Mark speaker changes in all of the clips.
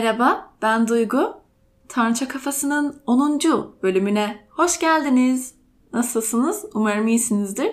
Speaker 1: Merhaba, ben Duygu. Tanrıça Kafası'nın 10. bölümüne hoş geldiniz. Nasılsınız? Umarım iyisinizdir.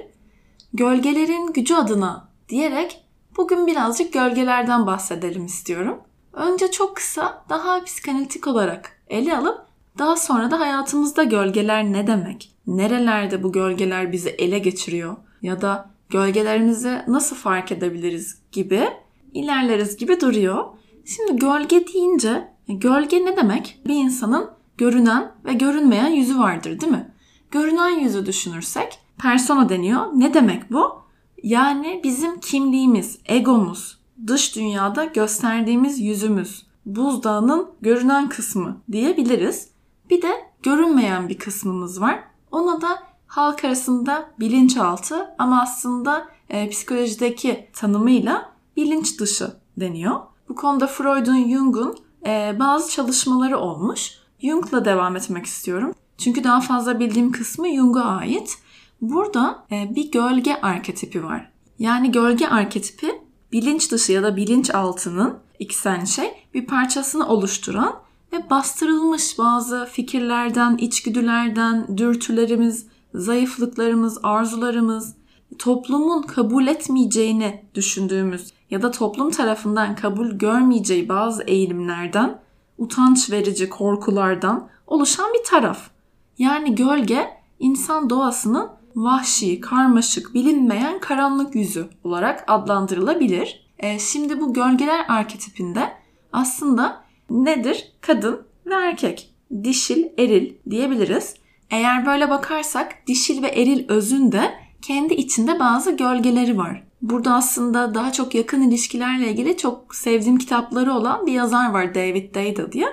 Speaker 1: Gölgelerin gücü adına diyerek bugün birazcık gölgelerden bahsedelim istiyorum. Önce çok kısa, daha psikanalitik olarak ele alıp daha sonra da hayatımızda gölgeler ne demek? Nerelerde bu gölgeler bizi ele geçiriyor? Ya da gölgelerimizi nasıl fark edebiliriz gibi ilerleriz gibi duruyor. Şimdi gölge deyince gölge ne demek? Bir insanın görünen ve görünmeyen yüzü vardır değil mi? Görünen yüzü düşünürsek persona deniyor. Ne demek bu? Yani bizim kimliğimiz, egomuz, dış dünyada gösterdiğimiz yüzümüz, buzdağının görünen kısmı diyebiliriz. Bir de görünmeyen bir kısmımız var. Ona da halk arasında bilinçaltı ama aslında e, psikolojideki tanımıyla bilinç dışı deniyor. Bu konuda Freud'un, Jung'un e, bazı çalışmaları olmuş. Jung'la devam etmek istiyorum. Çünkü daha fazla bildiğim kısmı Jung'a ait. Burada e, bir gölge arketipi var. Yani gölge arketipi bilinç dışı ya da bilinç altının aynı şey bir parçasını oluşturan ve bastırılmış bazı fikirlerden, içgüdülerden, dürtülerimiz, zayıflıklarımız, arzularımız, toplumun kabul etmeyeceğini düşündüğümüz ya da toplum tarafından kabul görmeyeceği bazı eğilimlerden, utanç verici korkulardan oluşan bir taraf. Yani gölge insan doğasının vahşi, karmaşık, bilinmeyen karanlık yüzü olarak adlandırılabilir. E, şimdi bu gölgeler arketipinde aslında nedir? Kadın ve erkek. Dişil, eril diyebiliriz. Eğer böyle bakarsak dişil ve eril özün de kendi içinde bazı gölgeleri var. Burada aslında daha çok yakın ilişkilerle ilgili çok sevdiğim kitapları olan bir yazar var David Deida diye.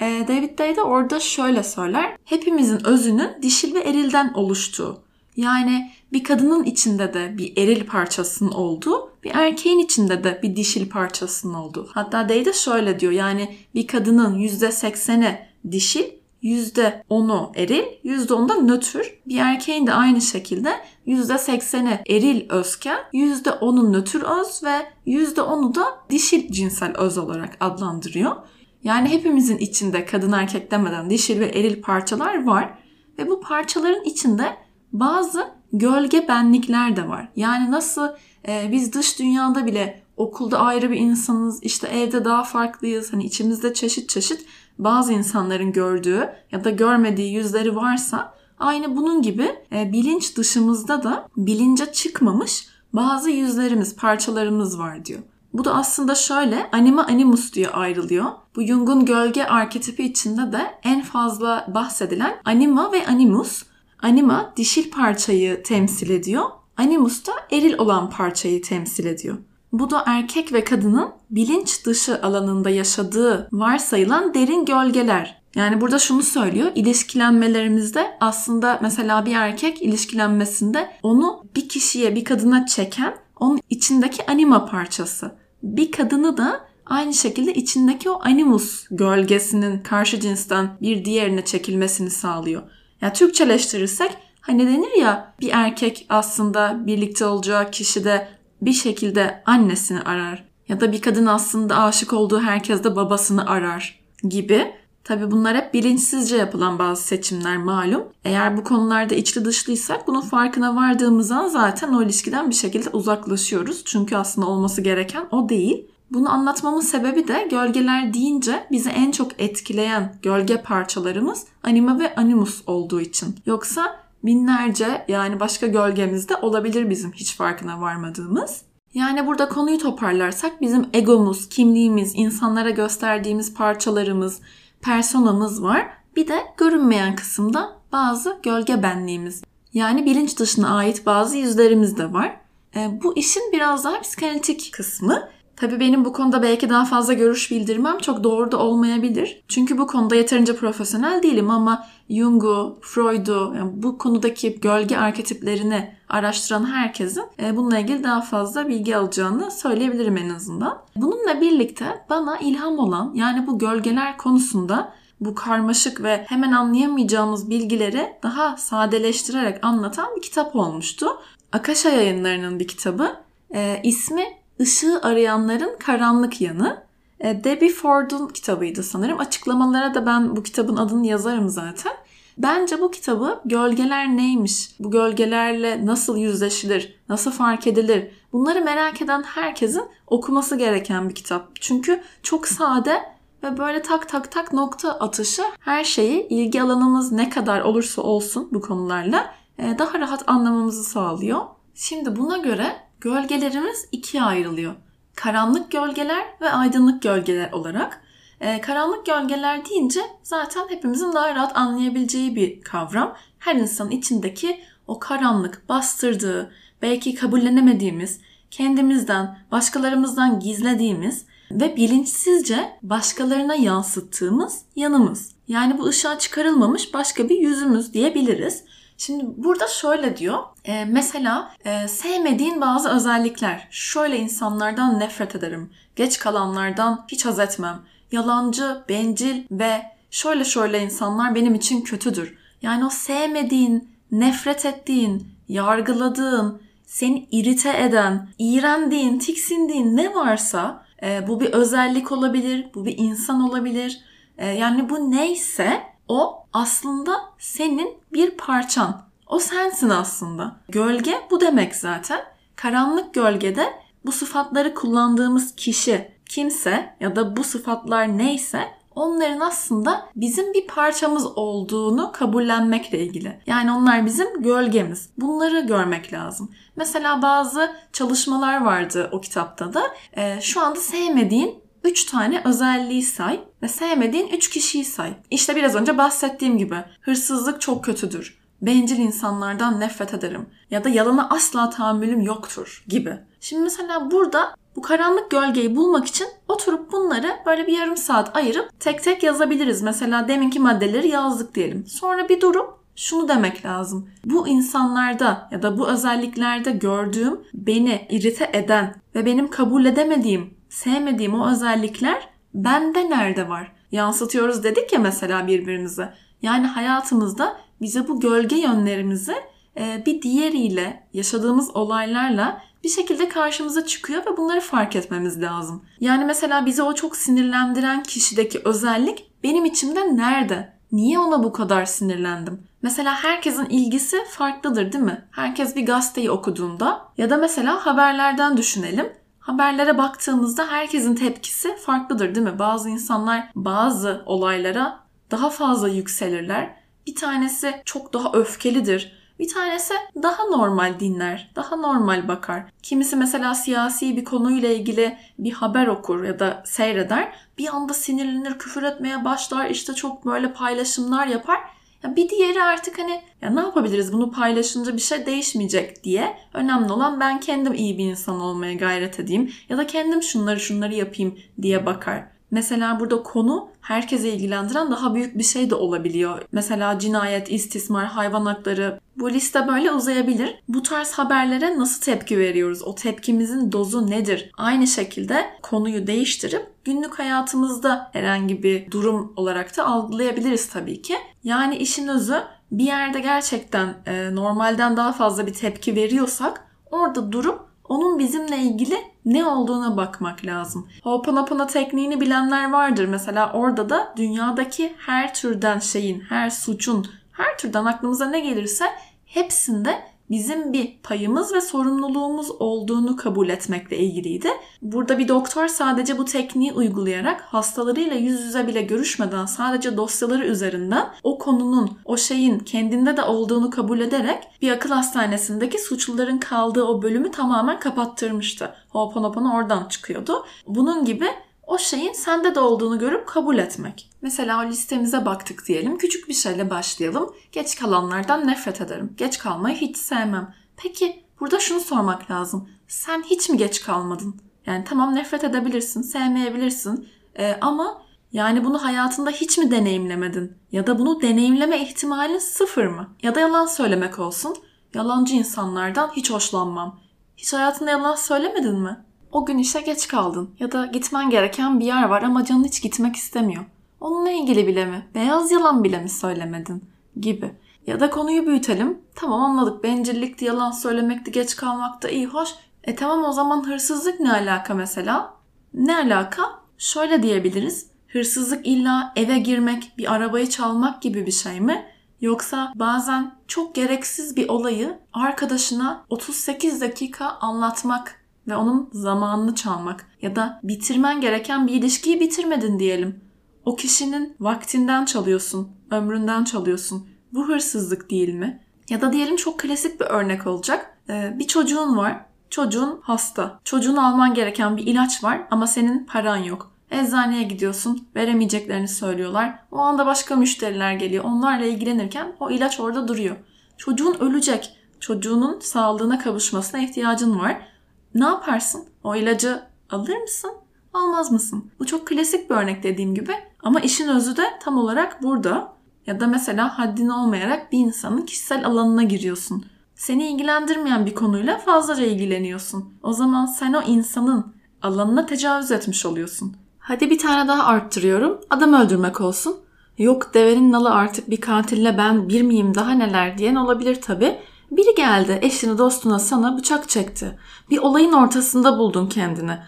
Speaker 1: Ee, David Deida orada şöyle söyler. Hepimizin özünün dişil ve erilden oluştuğu. Yani bir kadının içinde de bir eril parçasının olduğu, bir erkeğin içinde de bir dişil parçasının olduğu. Hatta Deida şöyle diyor yani bir kadının %80'i dişil, %10'u eril, %10'u da nötr. Bir erkeğin de aynı şekilde %80'i eril özken, %10'u nötr öz ve %10'u da dişil cinsel öz olarak adlandırıyor. Yani hepimizin içinde kadın erkek demeden dişil ve eril parçalar var ve bu parçaların içinde bazı gölge benlikler de var. Yani nasıl e, biz dış dünyada bile okulda ayrı bir insanız, işte evde daha farklıyız, hani içimizde çeşit çeşit bazı insanların gördüğü ya da görmediği yüzleri varsa aynı bunun gibi e, bilinç dışımızda da bilince çıkmamış bazı yüzlerimiz, parçalarımız var diyor. Bu da aslında şöyle anima animus diye ayrılıyor. Bu Jung'un gölge arketipi içinde de en fazla bahsedilen anima ve animus. Anima dişil parçayı temsil ediyor. Animus da eril olan parçayı temsil ediyor. Bu da erkek ve kadının bilinç dışı alanında yaşadığı varsayılan derin gölgeler. Yani burada şunu söylüyor. İlişkilenmelerimizde aslında mesela bir erkek ilişkilenmesinde onu bir kişiye, bir kadına çeken onun içindeki anima parçası. Bir kadını da aynı şekilde içindeki o animus gölgesinin karşı cinsten bir diğerine çekilmesini sağlıyor. Yani Türkçeleştirirsek hani denir ya bir erkek aslında birlikte olacağı kişide bir şekilde annesini arar ya da bir kadın aslında aşık olduğu herkes de babasını arar gibi. Tabi bunlar hep bilinçsizce yapılan bazı seçimler malum. Eğer bu konularda içli dışlıysak bunun farkına vardığımız an zaten o ilişkiden bir şekilde uzaklaşıyoruz. Çünkü aslında olması gereken o değil. Bunu anlatmamın sebebi de gölgeler deyince bizi en çok etkileyen gölge parçalarımız anima ve animus olduğu için. Yoksa binlerce yani başka gölgemizde olabilir bizim hiç farkına varmadığımız. Yani burada konuyu toparlarsak bizim egomuz, kimliğimiz, insanlara gösterdiğimiz parçalarımız, personamız var. Bir de görünmeyen kısımda bazı gölge benliğimiz. Yani bilinç dışına ait bazı yüzlerimiz de var. E, bu işin biraz daha psikanalitik kısmı. Tabii benim bu konuda belki daha fazla görüş bildirmem çok doğru da olmayabilir. Çünkü bu konuda yeterince profesyonel değilim ama Jung'u, Freud'u, yani bu konudaki gölge arketiplerini araştıran herkesin e, bununla ilgili daha fazla bilgi alacağını söyleyebilirim en azından. Bununla birlikte bana ilham olan yani bu gölgeler konusunda bu karmaşık ve hemen anlayamayacağımız bilgileri daha sadeleştirerek anlatan bir kitap olmuştu. Akasha yayınlarının bir kitabı. E, ismi Işığı Arayanların Karanlık Yanı. E, Debbie Ford'un kitabıydı sanırım. Açıklamalara da ben bu kitabın adını yazarım zaten. Bence bu kitabı gölgeler neymiş, bu gölgelerle nasıl yüzleşilir, nasıl fark edilir bunları merak eden herkesin okuması gereken bir kitap. Çünkü çok sade ve böyle tak tak tak nokta atışı her şeyi ilgi alanımız ne kadar olursa olsun bu konularla e, daha rahat anlamamızı sağlıyor. Şimdi buna göre gölgelerimiz ikiye ayrılıyor. Karanlık gölgeler ve aydınlık gölgeler olarak. Ee, karanlık gölgeler deyince zaten hepimizin daha rahat anlayabileceği bir kavram. Her insanın içindeki o karanlık, bastırdığı, belki kabullenemediğimiz, kendimizden, başkalarımızdan gizlediğimiz ve bilinçsizce başkalarına yansıttığımız yanımız. Yani bu ışığa çıkarılmamış başka bir yüzümüz diyebiliriz. Şimdi burada şöyle diyor. E, mesela e, sevmediğin bazı özellikler. Şöyle insanlardan nefret ederim. Geç kalanlardan hiç haz etmem. Yalancı, bencil ve şöyle şöyle insanlar benim için kötüdür. Yani o sevmediğin, nefret ettiğin, yargıladığın, seni irite eden, iğrendiğin, tiksindiğin ne varsa e, bu bir özellik olabilir, bu bir insan olabilir. E, yani bu neyse o aslında senin bir parçan. O sensin aslında. Gölge bu demek zaten. Karanlık gölgede bu sıfatları kullandığımız kişi kimse ya da bu sıfatlar neyse onların aslında bizim bir parçamız olduğunu kabullenmekle ilgili. Yani onlar bizim gölgemiz. Bunları görmek lazım. Mesela bazı çalışmalar vardı o kitapta da. E, şu anda sevmediğin 3 tane özelliği say ve sevmediğin 3 kişiyi say. İşte biraz önce bahsettiğim gibi hırsızlık çok kötüdür. Bencil insanlardan nefret ederim ya da yalana asla tahammülüm yoktur gibi. Şimdi mesela burada bu karanlık gölgeyi bulmak için oturup bunları böyle bir yarım saat ayırıp tek tek yazabiliriz. Mesela deminki maddeleri yazdık diyelim. Sonra bir durup şunu demek lazım. Bu insanlarda ya da bu özelliklerde gördüğüm beni irite eden ve benim kabul edemediğim sevmediğim o özellikler bende nerede var? Yansıtıyoruz dedik ya mesela birbirimize. Yani hayatımızda bize bu gölge yönlerimizi e, bir diğeriyle, yaşadığımız olaylarla bir şekilde karşımıza çıkıyor ve bunları fark etmemiz lazım. Yani mesela bizi o çok sinirlendiren kişideki özellik benim içimde nerede? Niye ona bu kadar sinirlendim? Mesela herkesin ilgisi farklıdır değil mi? Herkes bir gazeteyi okuduğunda ya da mesela haberlerden düşünelim haberlere baktığımızda herkesin tepkisi farklıdır değil mi? Bazı insanlar bazı olaylara daha fazla yükselirler. Bir tanesi çok daha öfkelidir. Bir tanesi daha normal dinler, daha normal bakar. Kimisi mesela siyasi bir konuyla ilgili bir haber okur ya da seyreder. Bir anda sinirlenir, küfür etmeye başlar, işte çok böyle paylaşımlar yapar. Bir diğeri artık hani ya ne yapabiliriz bunu paylaşınca bir şey değişmeyecek diye önemli olan ben kendim iyi bir insan olmaya gayret edeyim ya da kendim şunları şunları yapayım diye bakar. Mesela burada konu herkese ilgilendiren daha büyük bir şey de olabiliyor. Mesela cinayet, istismar, hayvan hakları bu liste böyle uzayabilir. Bu tarz haberlere nasıl tepki veriyoruz? O tepkimizin dozu nedir? Aynı şekilde konuyu değiştirip günlük hayatımızda herhangi bir durum olarak da algılayabiliriz tabii ki. Yani işin özü bir yerde gerçekten e, normalden daha fazla bir tepki veriyorsak orada durup onun bizimle ilgili ne olduğuna bakmak lazım. Ho'oponopono tekniğini bilenler vardır. Mesela orada da dünyadaki her türden şeyin, her suçun, her türden aklımıza ne gelirse hepsinde bizim bir payımız ve sorumluluğumuz olduğunu kabul etmekle ilgiliydi. Burada bir doktor sadece bu tekniği uygulayarak hastalarıyla yüz yüze bile görüşmeden sadece dosyaları üzerinden o konunun, o şeyin kendinde de olduğunu kabul ederek bir akıl hastanesindeki suçluların kaldığı o bölümü tamamen kapattırmıştı. Ho'oponopono oradan çıkıyordu. Bunun gibi o şeyin sende de olduğunu görüp kabul etmek. Mesela listemize baktık diyelim. Küçük bir şeyle başlayalım. Geç kalanlardan nefret ederim. Geç kalmayı hiç sevmem. Peki burada şunu sormak lazım. Sen hiç mi geç kalmadın? Yani tamam nefret edebilirsin, sevmeyebilirsin. Ee, ama yani bunu hayatında hiç mi deneyimlemedin? Ya da bunu deneyimleme ihtimalin sıfır mı? Ya da yalan söylemek olsun. Yalancı insanlardan hiç hoşlanmam. Hiç hayatında yalan söylemedin mi? O gün işe geç kaldın ya da gitmen gereken bir yer var ama canın hiç gitmek istemiyor. Onunla ilgili bile mi? Beyaz yalan bile mi söylemedin? Gibi. Ya da konuyu büyütelim. Tamam anladık. Bencillikti, yalan söylemekti, geç kalmakta iyi, hoş. E tamam o zaman hırsızlık ne alaka mesela? Ne alaka? Şöyle diyebiliriz. Hırsızlık illa eve girmek, bir arabayı çalmak gibi bir şey mi? Yoksa bazen çok gereksiz bir olayı arkadaşına 38 dakika anlatmak ve onun zamanını çalmak ya da bitirmen gereken bir ilişkiyi bitirmedin diyelim. O kişinin vaktinden çalıyorsun, ömründen çalıyorsun. Bu hırsızlık değil mi? Ya da diyelim çok klasik bir örnek olacak. Ee, bir çocuğun var. Çocuğun hasta. Çocuğun alman gereken bir ilaç var ama senin paran yok. Eczaneye gidiyorsun, veremeyeceklerini söylüyorlar. O anda başka müşteriler geliyor. Onlarla ilgilenirken o ilaç orada duruyor. Çocuğun ölecek. Çocuğunun sağlığına kavuşmasına ihtiyacın var. Ne yaparsın? O ilacı alır mısın? Almaz mısın? Bu çok klasik bir örnek dediğim gibi. Ama işin özü de tam olarak burada. Ya da mesela haddini olmayarak bir insanın kişisel alanına giriyorsun. Seni ilgilendirmeyen bir konuyla fazlaca ilgileniyorsun. O zaman sen o insanın alanına tecavüz etmiş oluyorsun. Hadi bir tane daha arttırıyorum. Adam öldürmek olsun. Yok devenin nalı artık bir katille ben bir miyim daha neler diyen olabilir tabi. Biri geldi eşini dostuna sana bıçak çekti. Bir olayın ortasında buldun kendini.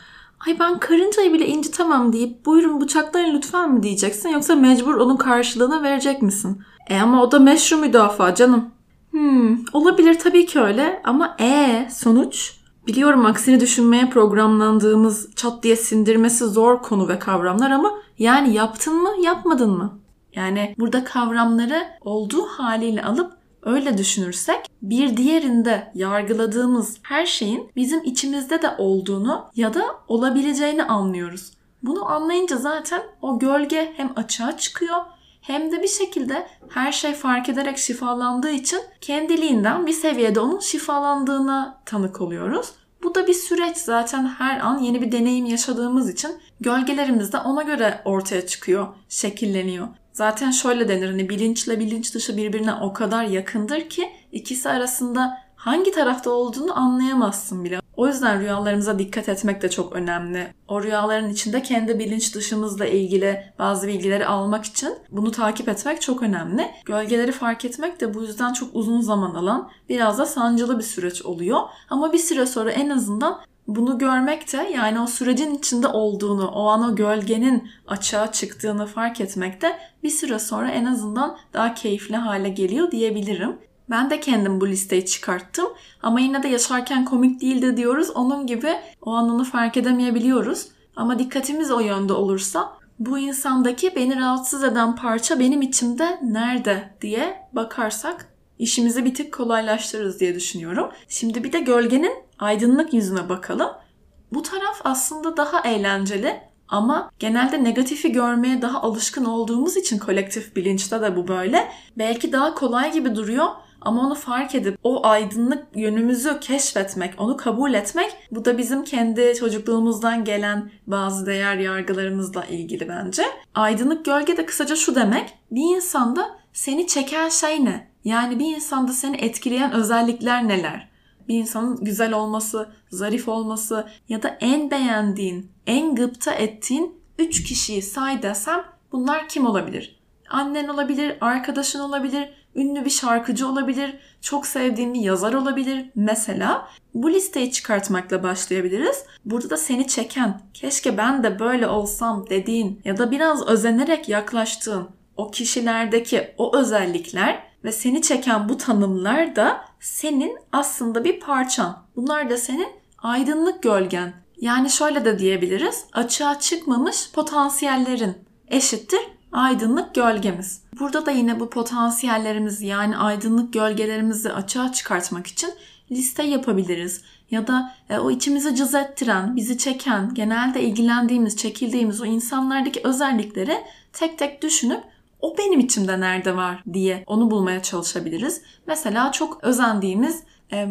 Speaker 1: Ay ben karıncayı bile incitemem deyip buyurun bıçaklayın lütfen mi diyeceksin yoksa mecbur onun karşılığını verecek misin? E ama o da meşru müdafaa canım. Hmm, olabilir tabii ki öyle ama e sonuç Biliyorum aksini düşünmeye programlandığımız çat diye sindirmesi zor konu ve kavramlar ama yani yaptın mı yapmadın mı? Yani burada kavramları olduğu haliyle alıp öyle düşünürsek bir diğerinde yargıladığımız her şeyin bizim içimizde de olduğunu ya da olabileceğini anlıyoruz. Bunu anlayınca zaten o gölge hem açığa çıkıyor hem de bir şekilde her şey fark ederek şifalandığı için kendiliğinden bir seviyede onun şifalandığına tanık oluyoruz. Bu da bir süreç zaten her an yeni bir deneyim yaşadığımız için gölgelerimiz de ona göre ortaya çıkıyor, şekilleniyor. Zaten şöyle denir hani bilinçle bilinç dışı birbirine o kadar yakındır ki ikisi arasında hangi tarafta olduğunu anlayamazsın bile. O yüzden rüyalarımıza dikkat etmek de çok önemli. O rüyaların içinde kendi bilinç dışımızla ilgili bazı bilgileri almak için bunu takip etmek çok önemli. Gölgeleri fark etmek de bu yüzden çok uzun zaman alan, biraz da sancılı bir süreç oluyor. Ama bir süre sonra en azından bunu görmek de yani o sürecin içinde olduğunu, o an o gölgenin açığa çıktığını fark etmek de bir süre sonra en azından daha keyifli hale geliyor diyebilirim. Ben de kendim bu listeyi çıkarttım. Ama yine de yaşarken komik değildi diyoruz. Onun gibi o an onu fark edemeyebiliyoruz. Ama dikkatimiz o yönde olursa bu insandaki beni rahatsız eden parça benim içimde nerede diye bakarsak işimizi bir tık kolaylaştırırız diye düşünüyorum. Şimdi bir de gölgenin aydınlık yüzüne bakalım. Bu taraf aslında daha eğlenceli ama genelde negatifi görmeye daha alışkın olduğumuz için kolektif bilinçte de bu böyle. Belki daha kolay gibi duruyor ama onu fark edip o aydınlık yönümüzü keşfetmek, onu kabul etmek bu da bizim kendi çocukluğumuzdan gelen bazı değer yargılarımızla ilgili bence. Aydınlık gölge de kısaca şu demek. Bir insanda seni çeken şey ne? Yani bir insanda seni etkileyen özellikler neler? Bir insanın güzel olması, zarif olması ya da en beğendiğin, en gıpta ettiğin 3 kişiyi say desem bunlar kim olabilir? Annen olabilir, arkadaşın olabilir, ünlü bir şarkıcı olabilir, çok sevdiğim bir yazar olabilir mesela. Bu listeyi çıkartmakla başlayabiliriz. Burada da seni çeken, keşke ben de böyle olsam dediğin ya da biraz özenerek yaklaştığın o kişilerdeki o özellikler ve seni çeken bu tanımlar da senin aslında bir parçan. Bunlar da senin aydınlık gölgen. Yani şöyle de diyebiliriz. Açığa çıkmamış potansiyellerin eşittir aydınlık gölgemiz. Burada da yine bu potansiyellerimizi yani aydınlık gölgelerimizi açığa çıkartmak için liste yapabiliriz. Ya da e, o içimizi cız ettiren, bizi çeken, genelde ilgilendiğimiz, çekildiğimiz o insanlardaki özellikleri tek tek düşünüp o benim içimde nerede var diye onu bulmaya çalışabiliriz. Mesela çok özendiğimiz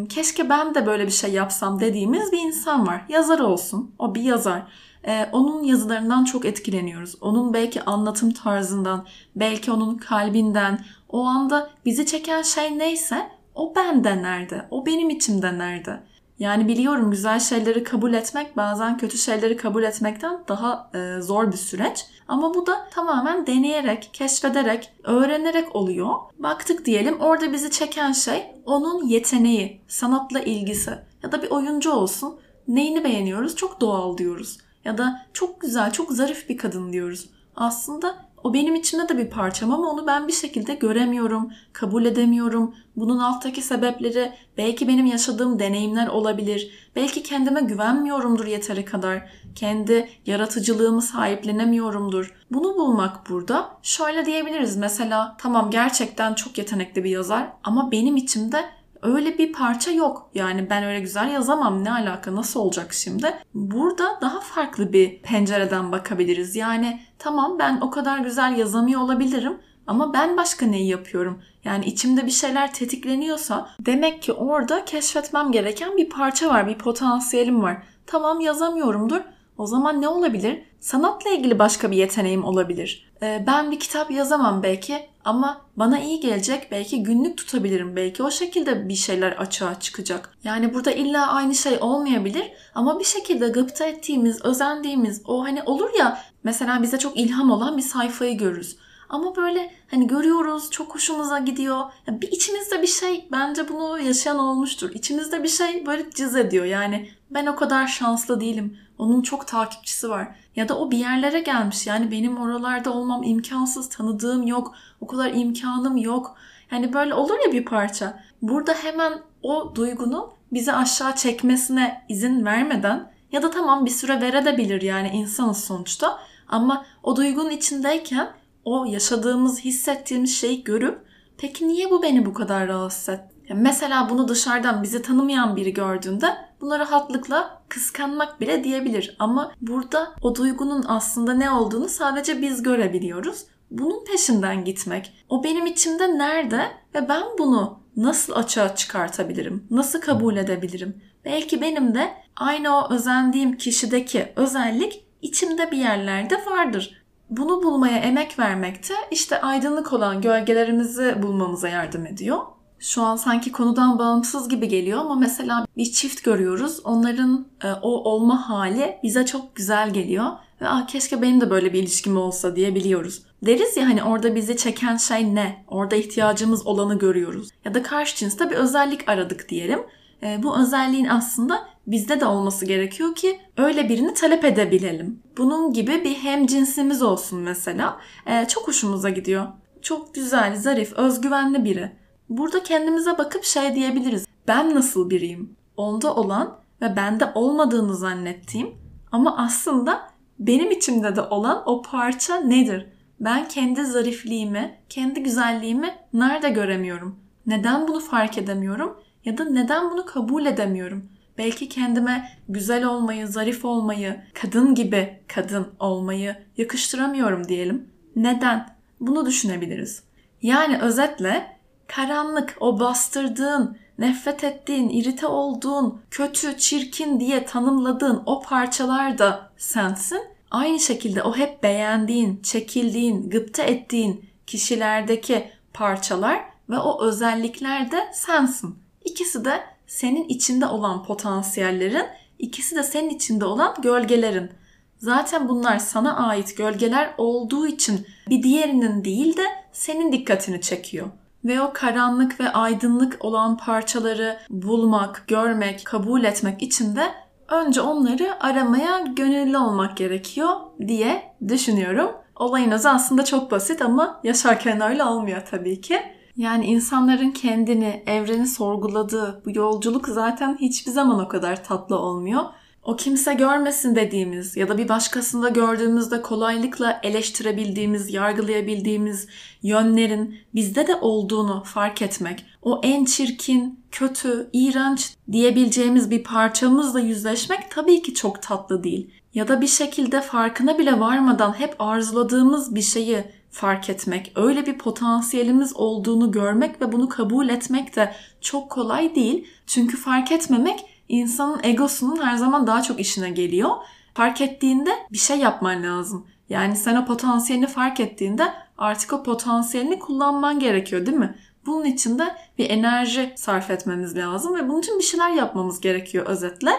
Speaker 1: keşke ben de böyle bir şey yapsam dediğimiz bir insan var. Yazar olsun. O bir yazar e, onun yazılarından çok etkileniyoruz. Onun belki anlatım tarzından, belki onun kalbinden, o anda bizi çeken şey neyse o bende nerede, o benim içimde nerede. Yani biliyorum güzel şeyleri kabul etmek bazen kötü şeyleri kabul etmekten daha e, zor bir süreç. Ama bu da tamamen deneyerek, keşfederek, öğrenerek oluyor. Baktık diyelim orada bizi çeken şey onun yeteneği, sanatla ilgisi ya da bir oyuncu olsun. Neyini beğeniyoruz? Çok doğal diyoruz. ya da çok güzel, çok zarif bir kadın diyoruz. Aslında o benim içimde de bir parçam ama onu ben bir şekilde göremiyorum, kabul edemiyorum. Bunun alttaki sebepleri belki benim yaşadığım deneyimler olabilir. Belki kendime güvenmiyorumdur yeteri kadar. Kendi yaratıcılığımı sahiplenemiyorumdur. Bunu bulmak burada. Şöyle diyebiliriz mesela tamam gerçekten çok yetenekli bir yazar ama benim içimde öyle bir parça yok. Yani ben öyle güzel yazamam ne alaka nasıl olacak şimdi? Burada daha farklı bir pencereden bakabiliriz. Yani tamam ben o kadar güzel yazamıyor olabilirim ama ben başka neyi yapıyorum? Yani içimde bir şeyler tetikleniyorsa demek ki orada keşfetmem gereken bir parça var, bir potansiyelim var. Tamam yazamıyorumdur. O zaman ne olabilir? Sanatla ilgili başka bir yeteneğim olabilir. Ee, ben bir kitap yazamam belki ama bana iyi gelecek. Belki günlük tutabilirim. Belki o şekilde bir şeyler açığa çıkacak. Yani burada illa aynı şey olmayabilir ama bir şekilde gıpta ettiğimiz, özendiğimiz o hani olur ya mesela bize çok ilham olan bir sayfayı görürüz. Ama böyle hani görüyoruz çok hoşumuza gidiyor. Ya bir içimizde bir şey bence bunu yaşayan olmuştur. İçimizde bir şey böyle cız ediyor. Yani ben o kadar şanslı değilim. Onun çok takipçisi var. Ya da o bir yerlere gelmiş. Yani benim oralarda olmam imkansız. Tanıdığım yok. O kadar imkanım yok. Yani böyle olur ya bir parça. Burada hemen o duygunun bizi aşağı çekmesine izin vermeden ya da tamam bir süre verebilir yani insanız sonuçta. Ama o duygunun içindeyken o yaşadığımız, hissettiğimiz şeyi görüp peki niye bu beni bu kadar rahatsız etti? Yani mesela bunu dışarıdan bizi tanımayan biri gördüğünde buna rahatlıkla kıskanmak bile diyebilir. Ama burada o duygunun aslında ne olduğunu sadece biz görebiliyoruz. Bunun peşinden gitmek. O benim içimde nerede ve ben bunu nasıl açığa çıkartabilirim? Nasıl kabul edebilirim? Belki benim de aynı o özendiğim kişideki özellik içimde bir yerlerde vardır. Bunu bulmaya emek vermekte işte aydınlık olan gölgelerimizi bulmamıza yardım ediyor. Şu an sanki konudan bağımsız gibi geliyor ama mesela bir çift görüyoruz. Onların e, o olma hali bize çok güzel geliyor. Ve ah keşke benim de böyle bir ilişkim olsa diyebiliyoruz. Deriz ya hani orada bizi çeken şey ne? Orada ihtiyacımız olanı görüyoruz. Ya da karşı cinste bir özellik aradık diyelim. E, bu özelliğin aslında bizde de olması gerekiyor ki öyle birini talep edebilelim. Bunun gibi bir hem cinsimiz olsun mesela. E, çok hoşumuza gidiyor. Çok güzel, zarif, özgüvenli biri. Burada kendimize bakıp şey diyebiliriz. Ben nasıl biriyim? Onda olan ve bende olmadığını zannettiğim ama aslında benim içimde de olan o parça nedir? Ben kendi zarifliğimi, kendi güzelliğimi nerede göremiyorum? Neden bunu fark edemiyorum? Ya da neden bunu kabul edemiyorum? Belki kendime güzel olmayı, zarif olmayı, kadın gibi kadın olmayı yakıştıramıyorum diyelim. Neden? Bunu düşünebiliriz. Yani özetle karanlık, o bastırdığın, nefret ettiğin, irite olduğun, kötü, çirkin diye tanımladığın o parçalar da sensin. Aynı şekilde o hep beğendiğin, çekildiğin, gıpta ettiğin kişilerdeki parçalar ve o özellikler de sensin. İkisi de senin içinde olan potansiyellerin, ikisi de senin içinde olan gölgelerin. Zaten bunlar sana ait gölgeler olduğu için bir diğerinin değil de senin dikkatini çekiyor. Ve o karanlık ve aydınlık olan parçaları bulmak, görmek, kabul etmek için de önce onları aramaya gönüllü olmak gerekiyor diye düşünüyorum. Olayın özü aslında çok basit ama yaşarken öyle olmuyor tabii ki. Yani insanların kendini, evreni sorguladığı bu yolculuk zaten hiçbir zaman o kadar tatlı olmuyor. O kimse görmesin dediğimiz ya da bir başkasında gördüğümüzde kolaylıkla eleştirebildiğimiz, yargılayabildiğimiz yönlerin bizde de olduğunu fark etmek, o en çirkin, kötü, iğrenç diyebileceğimiz bir parçamızla yüzleşmek tabii ki çok tatlı değil. Ya da bir şekilde farkına bile varmadan hep arzuladığımız bir şeyi fark etmek, öyle bir potansiyelimiz olduğunu görmek ve bunu kabul etmek de çok kolay değil. Çünkü fark etmemek insanın egosunun her zaman daha çok işine geliyor. Fark ettiğinde bir şey yapman lazım. Yani sen o potansiyelini fark ettiğinde artık o potansiyelini kullanman gerekiyor değil mi? Bunun için de bir enerji sarf etmemiz lazım ve bunun için bir şeyler yapmamız gerekiyor özetle.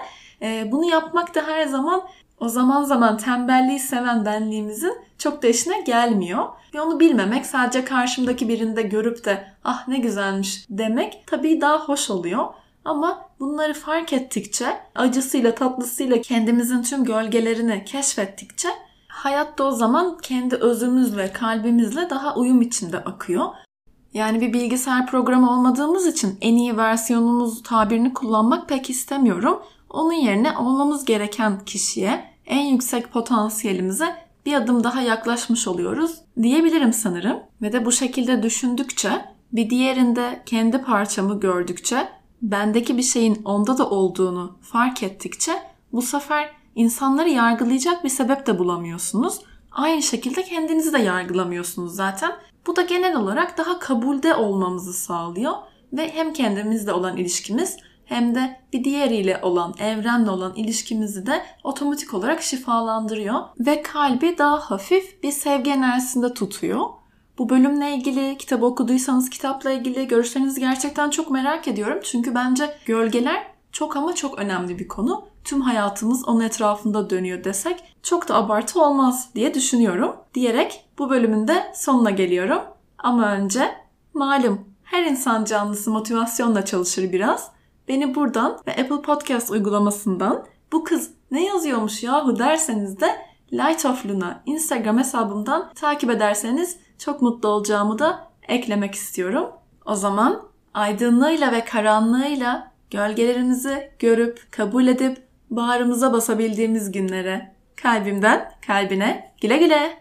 Speaker 1: Ee, bunu yapmak da her zaman o zaman zaman tembelliği seven benliğimizin çok da işine gelmiyor. Ve onu bilmemek sadece karşımdaki birinde görüp de ah ne güzelmiş demek tabii daha hoş oluyor. Ama bunları fark ettikçe, acısıyla tatlısıyla kendimizin tüm gölgelerini keşfettikçe hayat da o zaman kendi özümüzle, kalbimizle daha uyum içinde akıyor. Yani bir bilgisayar programı olmadığımız için en iyi versiyonumuz tabirini kullanmak pek istemiyorum. Onun yerine olmamız gereken kişiye, en yüksek potansiyelimize bir adım daha yaklaşmış oluyoruz diyebilirim sanırım. Ve de bu şekilde düşündükçe, bir diğerinde kendi parçamı gördükçe, bendeki bir şeyin onda da olduğunu fark ettikçe bu sefer insanları yargılayacak bir sebep de bulamıyorsunuz. Aynı şekilde kendinizi de yargılamıyorsunuz zaten. Bu da genel olarak daha kabulde olmamızı sağlıyor ve hem kendimizle olan ilişkimiz hem de bir diğeriyle olan, evrenle olan ilişkimizi de otomatik olarak şifalandırıyor ve kalbi daha hafif bir sevgi enerjisinde tutuyor. Bu bölümle ilgili kitabı okuduysanız kitapla ilgili görüşlerinizi gerçekten çok merak ediyorum. Çünkü bence gölgeler çok ama çok önemli bir konu. Tüm hayatımız onun etrafında dönüyor desek çok da abartı olmaz diye düşünüyorum. Diyerek bu bölümün de sonuna geliyorum. Ama önce malum her insan canlısı motivasyonla çalışır biraz. Beni buradan ve Apple Podcast uygulamasından bu kız ne yazıyormuş yahu derseniz de Light of Luna Instagram hesabımdan takip ederseniz çok mutlu olacağımı da eklemek istiyorum. O zaman aydınlığıyla ve karanlığıyla gölgelerimizi görüp, kabul edip bağrımıza basabildiğimiz günlere kalbimden kalbine güle güle.